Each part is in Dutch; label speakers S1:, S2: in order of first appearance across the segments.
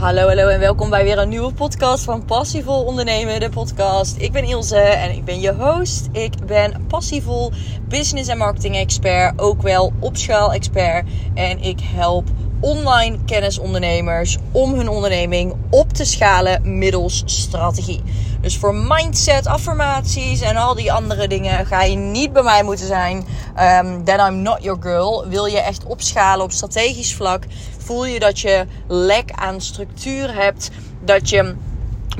S1: Hallo, hallo en welkom bij weer een nieuwe podcast van Passievol Ondernemen, de podcast. Ik ben Ilse en ik ben je host. Ik ben passievol business en marketing expert, ook wel opschaal expert. En ik help online kennisondernemers om hun onderneming op te schalen middels strategie. Dus voor mindset, affirmaties en al die andere dingen ga je niet bij mij moeten zijn. Um, then I'm not your girl. Wil je echt opschalen op strategisch vlak? Voel je dat je lek aan structuur hebt? Dat je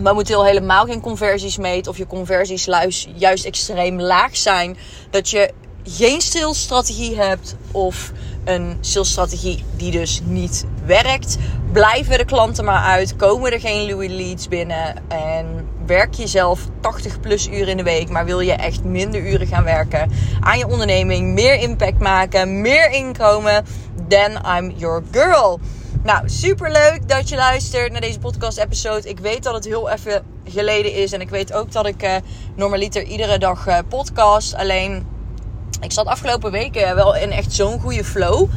S1: momenteel helemaal geen conversies meet of je conversies juist extreem laag zijn? Dat je geen salesstrategie hebt of een salesstrategie die dus niet werkt, blijven de klanten maar uit, komen er geen Louis leads binnen en werk je zelf 80 plus uur in de week, maar wil je echt minder uren gaan werken aan je onderneming, meer impact maken, meer inkomen, then I'm your girl. Nou, super leuk dat je luistert naar deze podcast episode. Ik weet dat het heel even geleden is en ik weet ook dat ik uh, normaliter iedere dag uh, podcast. Alleen ik zat afgelopen weken wel in echt zo'n goede flow.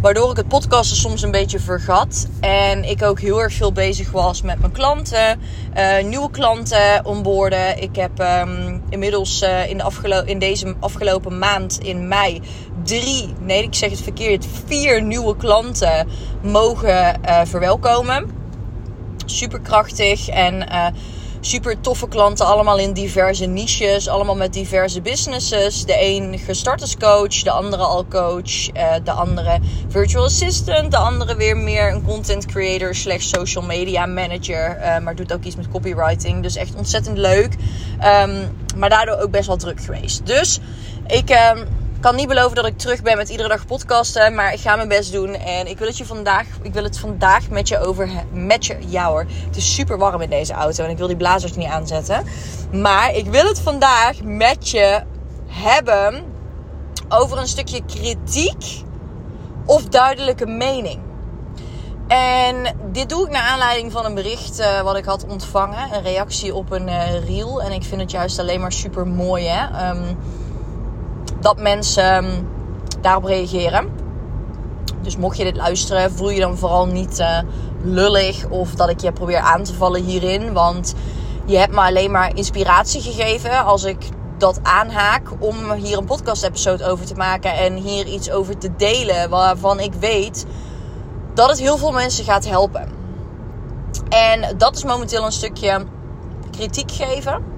S1: Waardoor ik het podcasten soms een beetje vergat. En ik ook heel erg veel bezig was met mijn klanten. Uh, nieuwe klanten onboorden. Ik heb um, inmiddels uh, in, de in deze afgelopen maand in mei drie, nee ik zeg het verkeerd, vier nieuwe klanten mogen uh, verwelkomen. Super krachtig en super toffe klanten, allemaal in diverse niches, allemaal met diverse businesses. De een gestart als coach, de andere al coach, uh, de andere virtual assistant, de andere weer meer een content creator slash social media manager, uh, maar doet ook iets met copywriting. Dus echt ontzettend leuk, um, maar daardoor ook best wel druk geweest. Dus ik... Kan niet beloven dat ik terug ben met iedere dag podcasten. Maar ik ga mijn best doen. En ik wil het je vandaag, ik wil het vandaag met je over. Met je, ja hoor. Het is super warm in deze auto. En ik wil die blazers niet aanzetten. Maar ik wil het vandaag met je hebben. Over een stukje kritiek. Of duidelijke mening. En dit doe ik naar aanleiding van een bericht uh, wat ik had ontvangen. Een reactie op een uh, reel. En ik vind het juist alleen maar super mooi hè. Um, dat mensen ehm, daarop reageren. Dus mocht je dit luisteren, voel je dan vooral niet uh, lullig of dat ik je probeer aan te vallen hierin. Want je hebt me alleen maar inspiratie gegeven als ik dat aanhaak om hier een podcast episode over te maken en hier iets over te delen waarvan ik weet dat het heel veel mensen gaat helpen. En dat is momenteel een stukje kritiek geven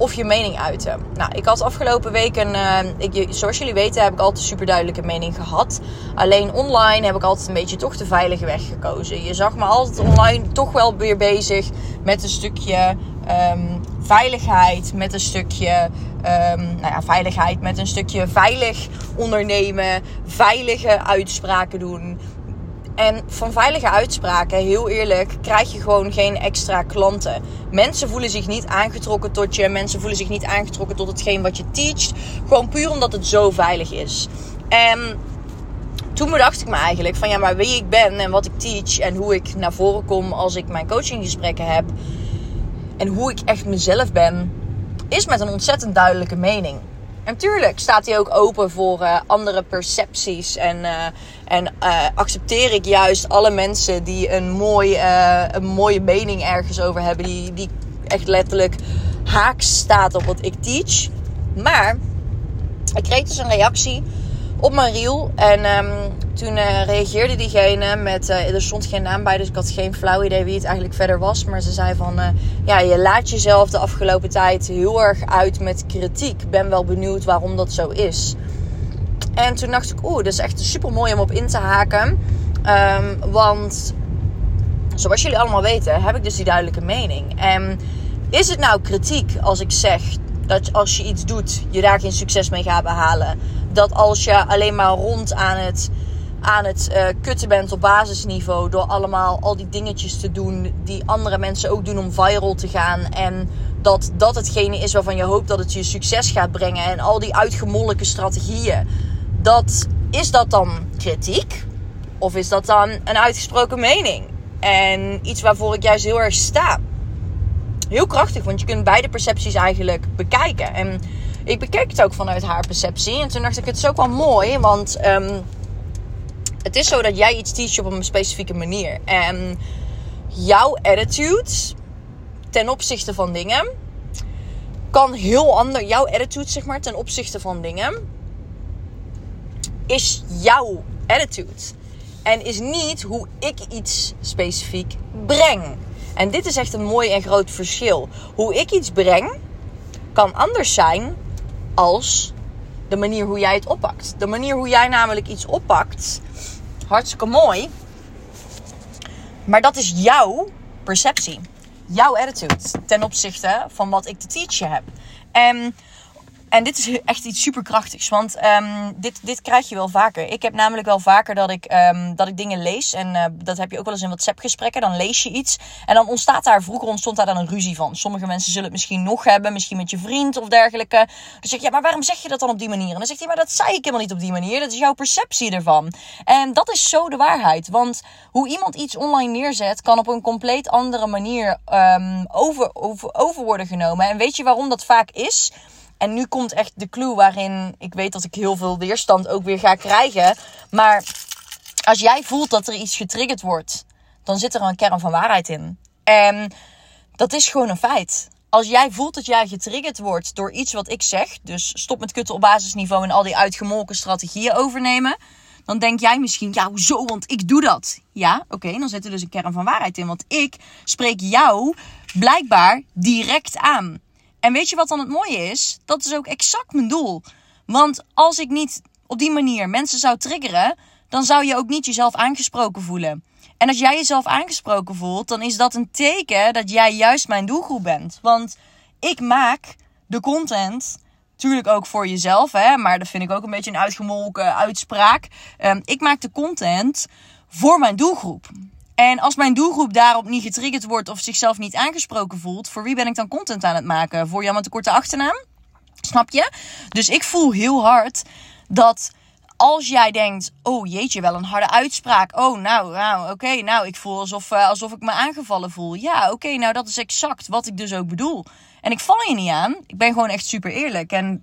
S1: of je mening uiten. Nou, ik had afgelopen week een. Uh, ik, zoals jullie weten, heb ik altijd super duidelijke mening gehad. Alleen online heb ik altijd een beetje toch de veilige weg gekozen. Je zag me altijd online toch wel weer bezig met een stukje um, veiligheid, met een stukje. Um, nou ja, veiligheid, met een stukje veilig ondernemen, veilige uitspraken doen. En van veilige uitspraken, heel eerlijk, krijg je gewoon geen extra klanten. Mensen voelen zich niet aangetrokken tot je. Mensen voelen zich niet aangetrokken tot hetgeen wat je teacht. Gewoon puur omdat het zo veilig is. En toen bedacht ik me eigenlijk van ja, maar wie ik ben en wat ik teach en hoe ik naar voren kom als ik mijn coachinggesprekken heb. En hoe ik echt mezelf ben, is met een ontzettend duidelijke mening. En tuurlijk staat hij ook open voor uh, andere percepties. En, uh, en uh, accepteer ik juist alle mensen die een, mooi, een mooie mening ergens over hebben. Die, die echt letterlijk haaks staat op wat ik teach. Maar ik kreeg dus een reactie op mijn reel. En um, toen uh, reageerde diegene met, uh, er stond geen naam bij, dus ik had geen flauw idee wie het eigenlijk verder was. Maar ze zei van, uh, ja, je laat jezelf de afgelopen tijd heel erg uit met kritiek. Ben wel benieuwd waarom dat zo is. En toen dacht ik, oeh, dat is echt super mooi om op in te haken. Um, want, zoals jullie allemaal weten, heb ik dus die duidelijke mening. En is het nou kritiek als ik zeg dat als je iets doet, je daar geen succes mee gaat behalen? Dat als je alleen maar rond aan het, aan het uh, kutten bent op basisniveau. Door allemaal al die dingetjes te doen die andere mensen ook doen om viral te gaan. En dat dat hetgene is waarvan je hoopt dat het je succes gaat brengen. En al die uitgemolken strategieën. Dat, is dat dan kritiek? Of is dat dan een uitgesproken mening? En iets waarvoor ik juist heel erg sta. Heel krachtig, want je kunt beide percepties eigenlijk bekijken. En ik bekeek het ook vanuit haar perceptie. En toen dacht ik, het is ook wel mooi, want um, het is zo dat jij iets teach op een specifieke manier. En jouw attitude ten opzichte van dingen kan heel anders. Jouw attitude, zeg maar, ten opzichte van dingen is jouw attitude. En is niet hoe ik iets specifiek breng. En dit is echt een mooi en groot verschil. Hoe ik iets breng kan anders zijn als de manier hoe jij het oppakt. De manier hoe jij namelijk iets oppakt, hartstikke mooi. Maar dat is jouw perceptie. Jouw attitude ten opzichte van wat ik te teachen heb. En en dit is echt iets superkrachtigs. Want um, dit, dit krijg je wel vaker. Ik heb namelijk wel vaker dat ik, um, dat ik dingen lees. En uh, dat heb je ook wel eens in WhatsApp-gesprekken. Dan lees je iets. En dan ontstaat daar, vroeger ontstond daar dan een ruzie van. Sommige mensen zullen het misschien nog hebben. Misschien met je vriend of dergelijke. Dan zeg je, ja, maar waarom zeg je dat dan op die manier? En dan zegt hij, maar dat zei ik helemaal niet op die manier. Dat is jouw perceptie ervan. En dat is zo de waarheid. Want hoe iemand iets online neerzet, kan op een compleet andere manier um, over, over, over worden genomen. En weet je waarom dat vaak is? En nu komt echt de clue waarin ik weet dat ik heel veel weerstand ook weer ga krijgen. Maar als jij voelt dat er iets getriggerd wordt, dan zit er een kern van waarheid in. En dat is gewoon een feit. Als jij voelt dat jij getriggerd wordt door iets wat ik zeg, dus stop met kutten op basisniveau en al die uitgemolken strategieën overnemen, dan denk jij misschien, ja, hoezo? Want ik doe dat. Ja, oké, dan zit er dus een kern van waarheid in. Want ik spreek jou blijkbaar direct aan. En weet je wat dan het mooie is? Dat is ook exact mijn doel. Want als ik niet op die manier mensen zou triggeren, dan zou je ook niet jezelf aangesproken voelen. En als jij jezelf aangesproken voelt, dan is dat een teken dat jij juist mijn doelgroep bent. Want ik maak de content, natuurlijk ook voor jezelf, hè, maar dat vind ik ook een beetje een uitgemolken uitspraak. Um, ik maak de content voor mijn doelgroep. En als mijn doelgroep daarop niet getriggerd wordt of zichzelf niet aangesproken voelt, voor wie ben ik dan content aan het maken? Voor Jan met de korte achternaam? Snap je? Dus ik voel heel hard dat als jij denkt, oh jeetje, wel een harde uitspraak. Oh, nou, nou oké, nou, ik voel alsof, uh, alsof ik me aangevallen voel. Ja, oké, nou, dat is exact wat ik dus ook bedoel. En ik val je niet aan. Ik ben gewoon echt super eerlijk. En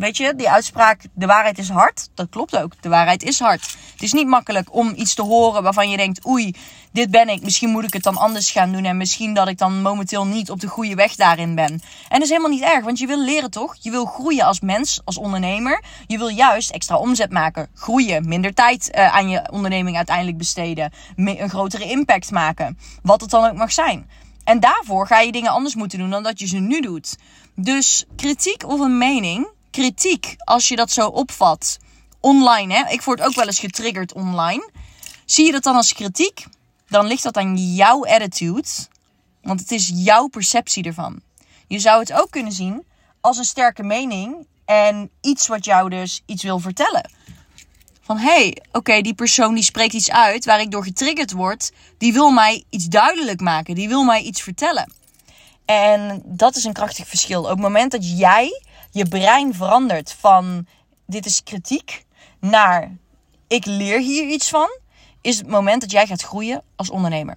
S1: weet je, die uitspraak, de waarheid is hard. Dat klopt ook. De waarheid is hard. Het is niet makkelijk om iets te horen waarvan je denkt, oei, dit ben ik. Misschien moet ik het dan anders gaan doen. En misschien dat ik dan momenteel niet op de goede weg daarin ben. En dat is helemaal niet erg, want je wil leren toch? Je wil groeien als mens, als ondernemer. Je wil juist extra omzet maken. Groeien. Minder tijd uh, aan je onderneming uiteindelijk besteden. Een grotere impact maken. Wat het dan ook mag zijn. En daarvoor ga je dingen anders moeten doen dan dat je ze nu doet. Dus kritiek of een mening kritiek, als je dat zo opvat, online, hè, ik word ook wel eens getriggerd online. Zie je dat dan als kritiek? Dan ligt dat aan jouw attitude, want het is jouw perceptie ervan. Je zou het ook kunnen zien als een sterke mening en iets wat jou dus iets wil vertellen. Van hé, hey, oké, die persoon die spreekt iets uit waar ik door getriggerd word, die wil mij iets duidelijk maken, die wil mij iets vertellen. En dat is een krachtig verschil. Op het moment dat jij je brein verandert van dit is kritiek naar ik leer hier iets van, is het moment dat jij gaat groeien als ondernemer.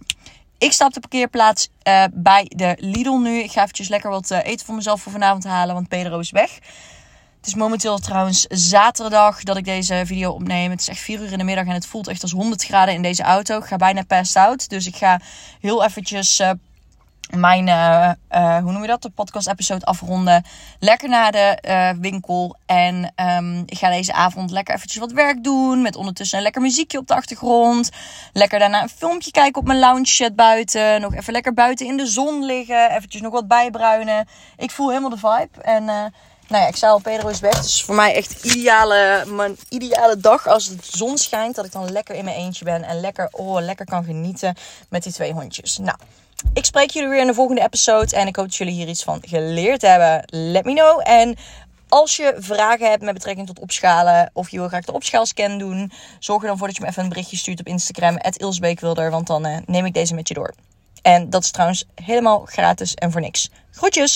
S1: Ik sta op de parkeerplaats uh, bij de Lidl nu. Ik ga eventjes lekker wat uh, eten voor mezelf voor vanavond halen, want Pedro is weg. Het is momenteel trouwens zaterdag dat ik deze video opneem. Het is echt 4 uur in de middag en het voelt echt als 100 graden in deze auto. Ik ga bijna passed out. Dus ik ga heel eventjes uh, mijn, uh, uh, hoe noem je dat, de podcast-episode afronden. Lekker naar de uh, winkel. En um, ik ga deze avond lekker eventjes wat werk doen. Met ondertussen een lekker muziekje op de achtergrond. Lekker daarna een filmpje kijken op mijn lounge buiten. Nog even lekker buiten in de zon liggen. Eventjes nog wat bijbruinen. Ik voel helemaal de vibe. En nou ja, ik zei al, Pedro is weg. Dus voor mij echt ideale, mijn ideale dag als de zon schijnt. Dat ik dan lekker in mijn eentje ben. En lekker, oh, lekker kan genieten met die twee hondjes. Nou, ik spreek jullie weer in de volgende episode. En ik hoop dat jullie hier iets van geleerd hebben. Let me know. En als je vragen hebt met betrekking tot opschalen. Of je wil graag de opschaalscan doen. Zorg er dan voor dat je me even een berichtje stuurt op Instagram. Ilsbeekwilder. Want dan uh, neem ik deze met je door. En dat is trouwens helemaal gratis en voor niks. Groetjes!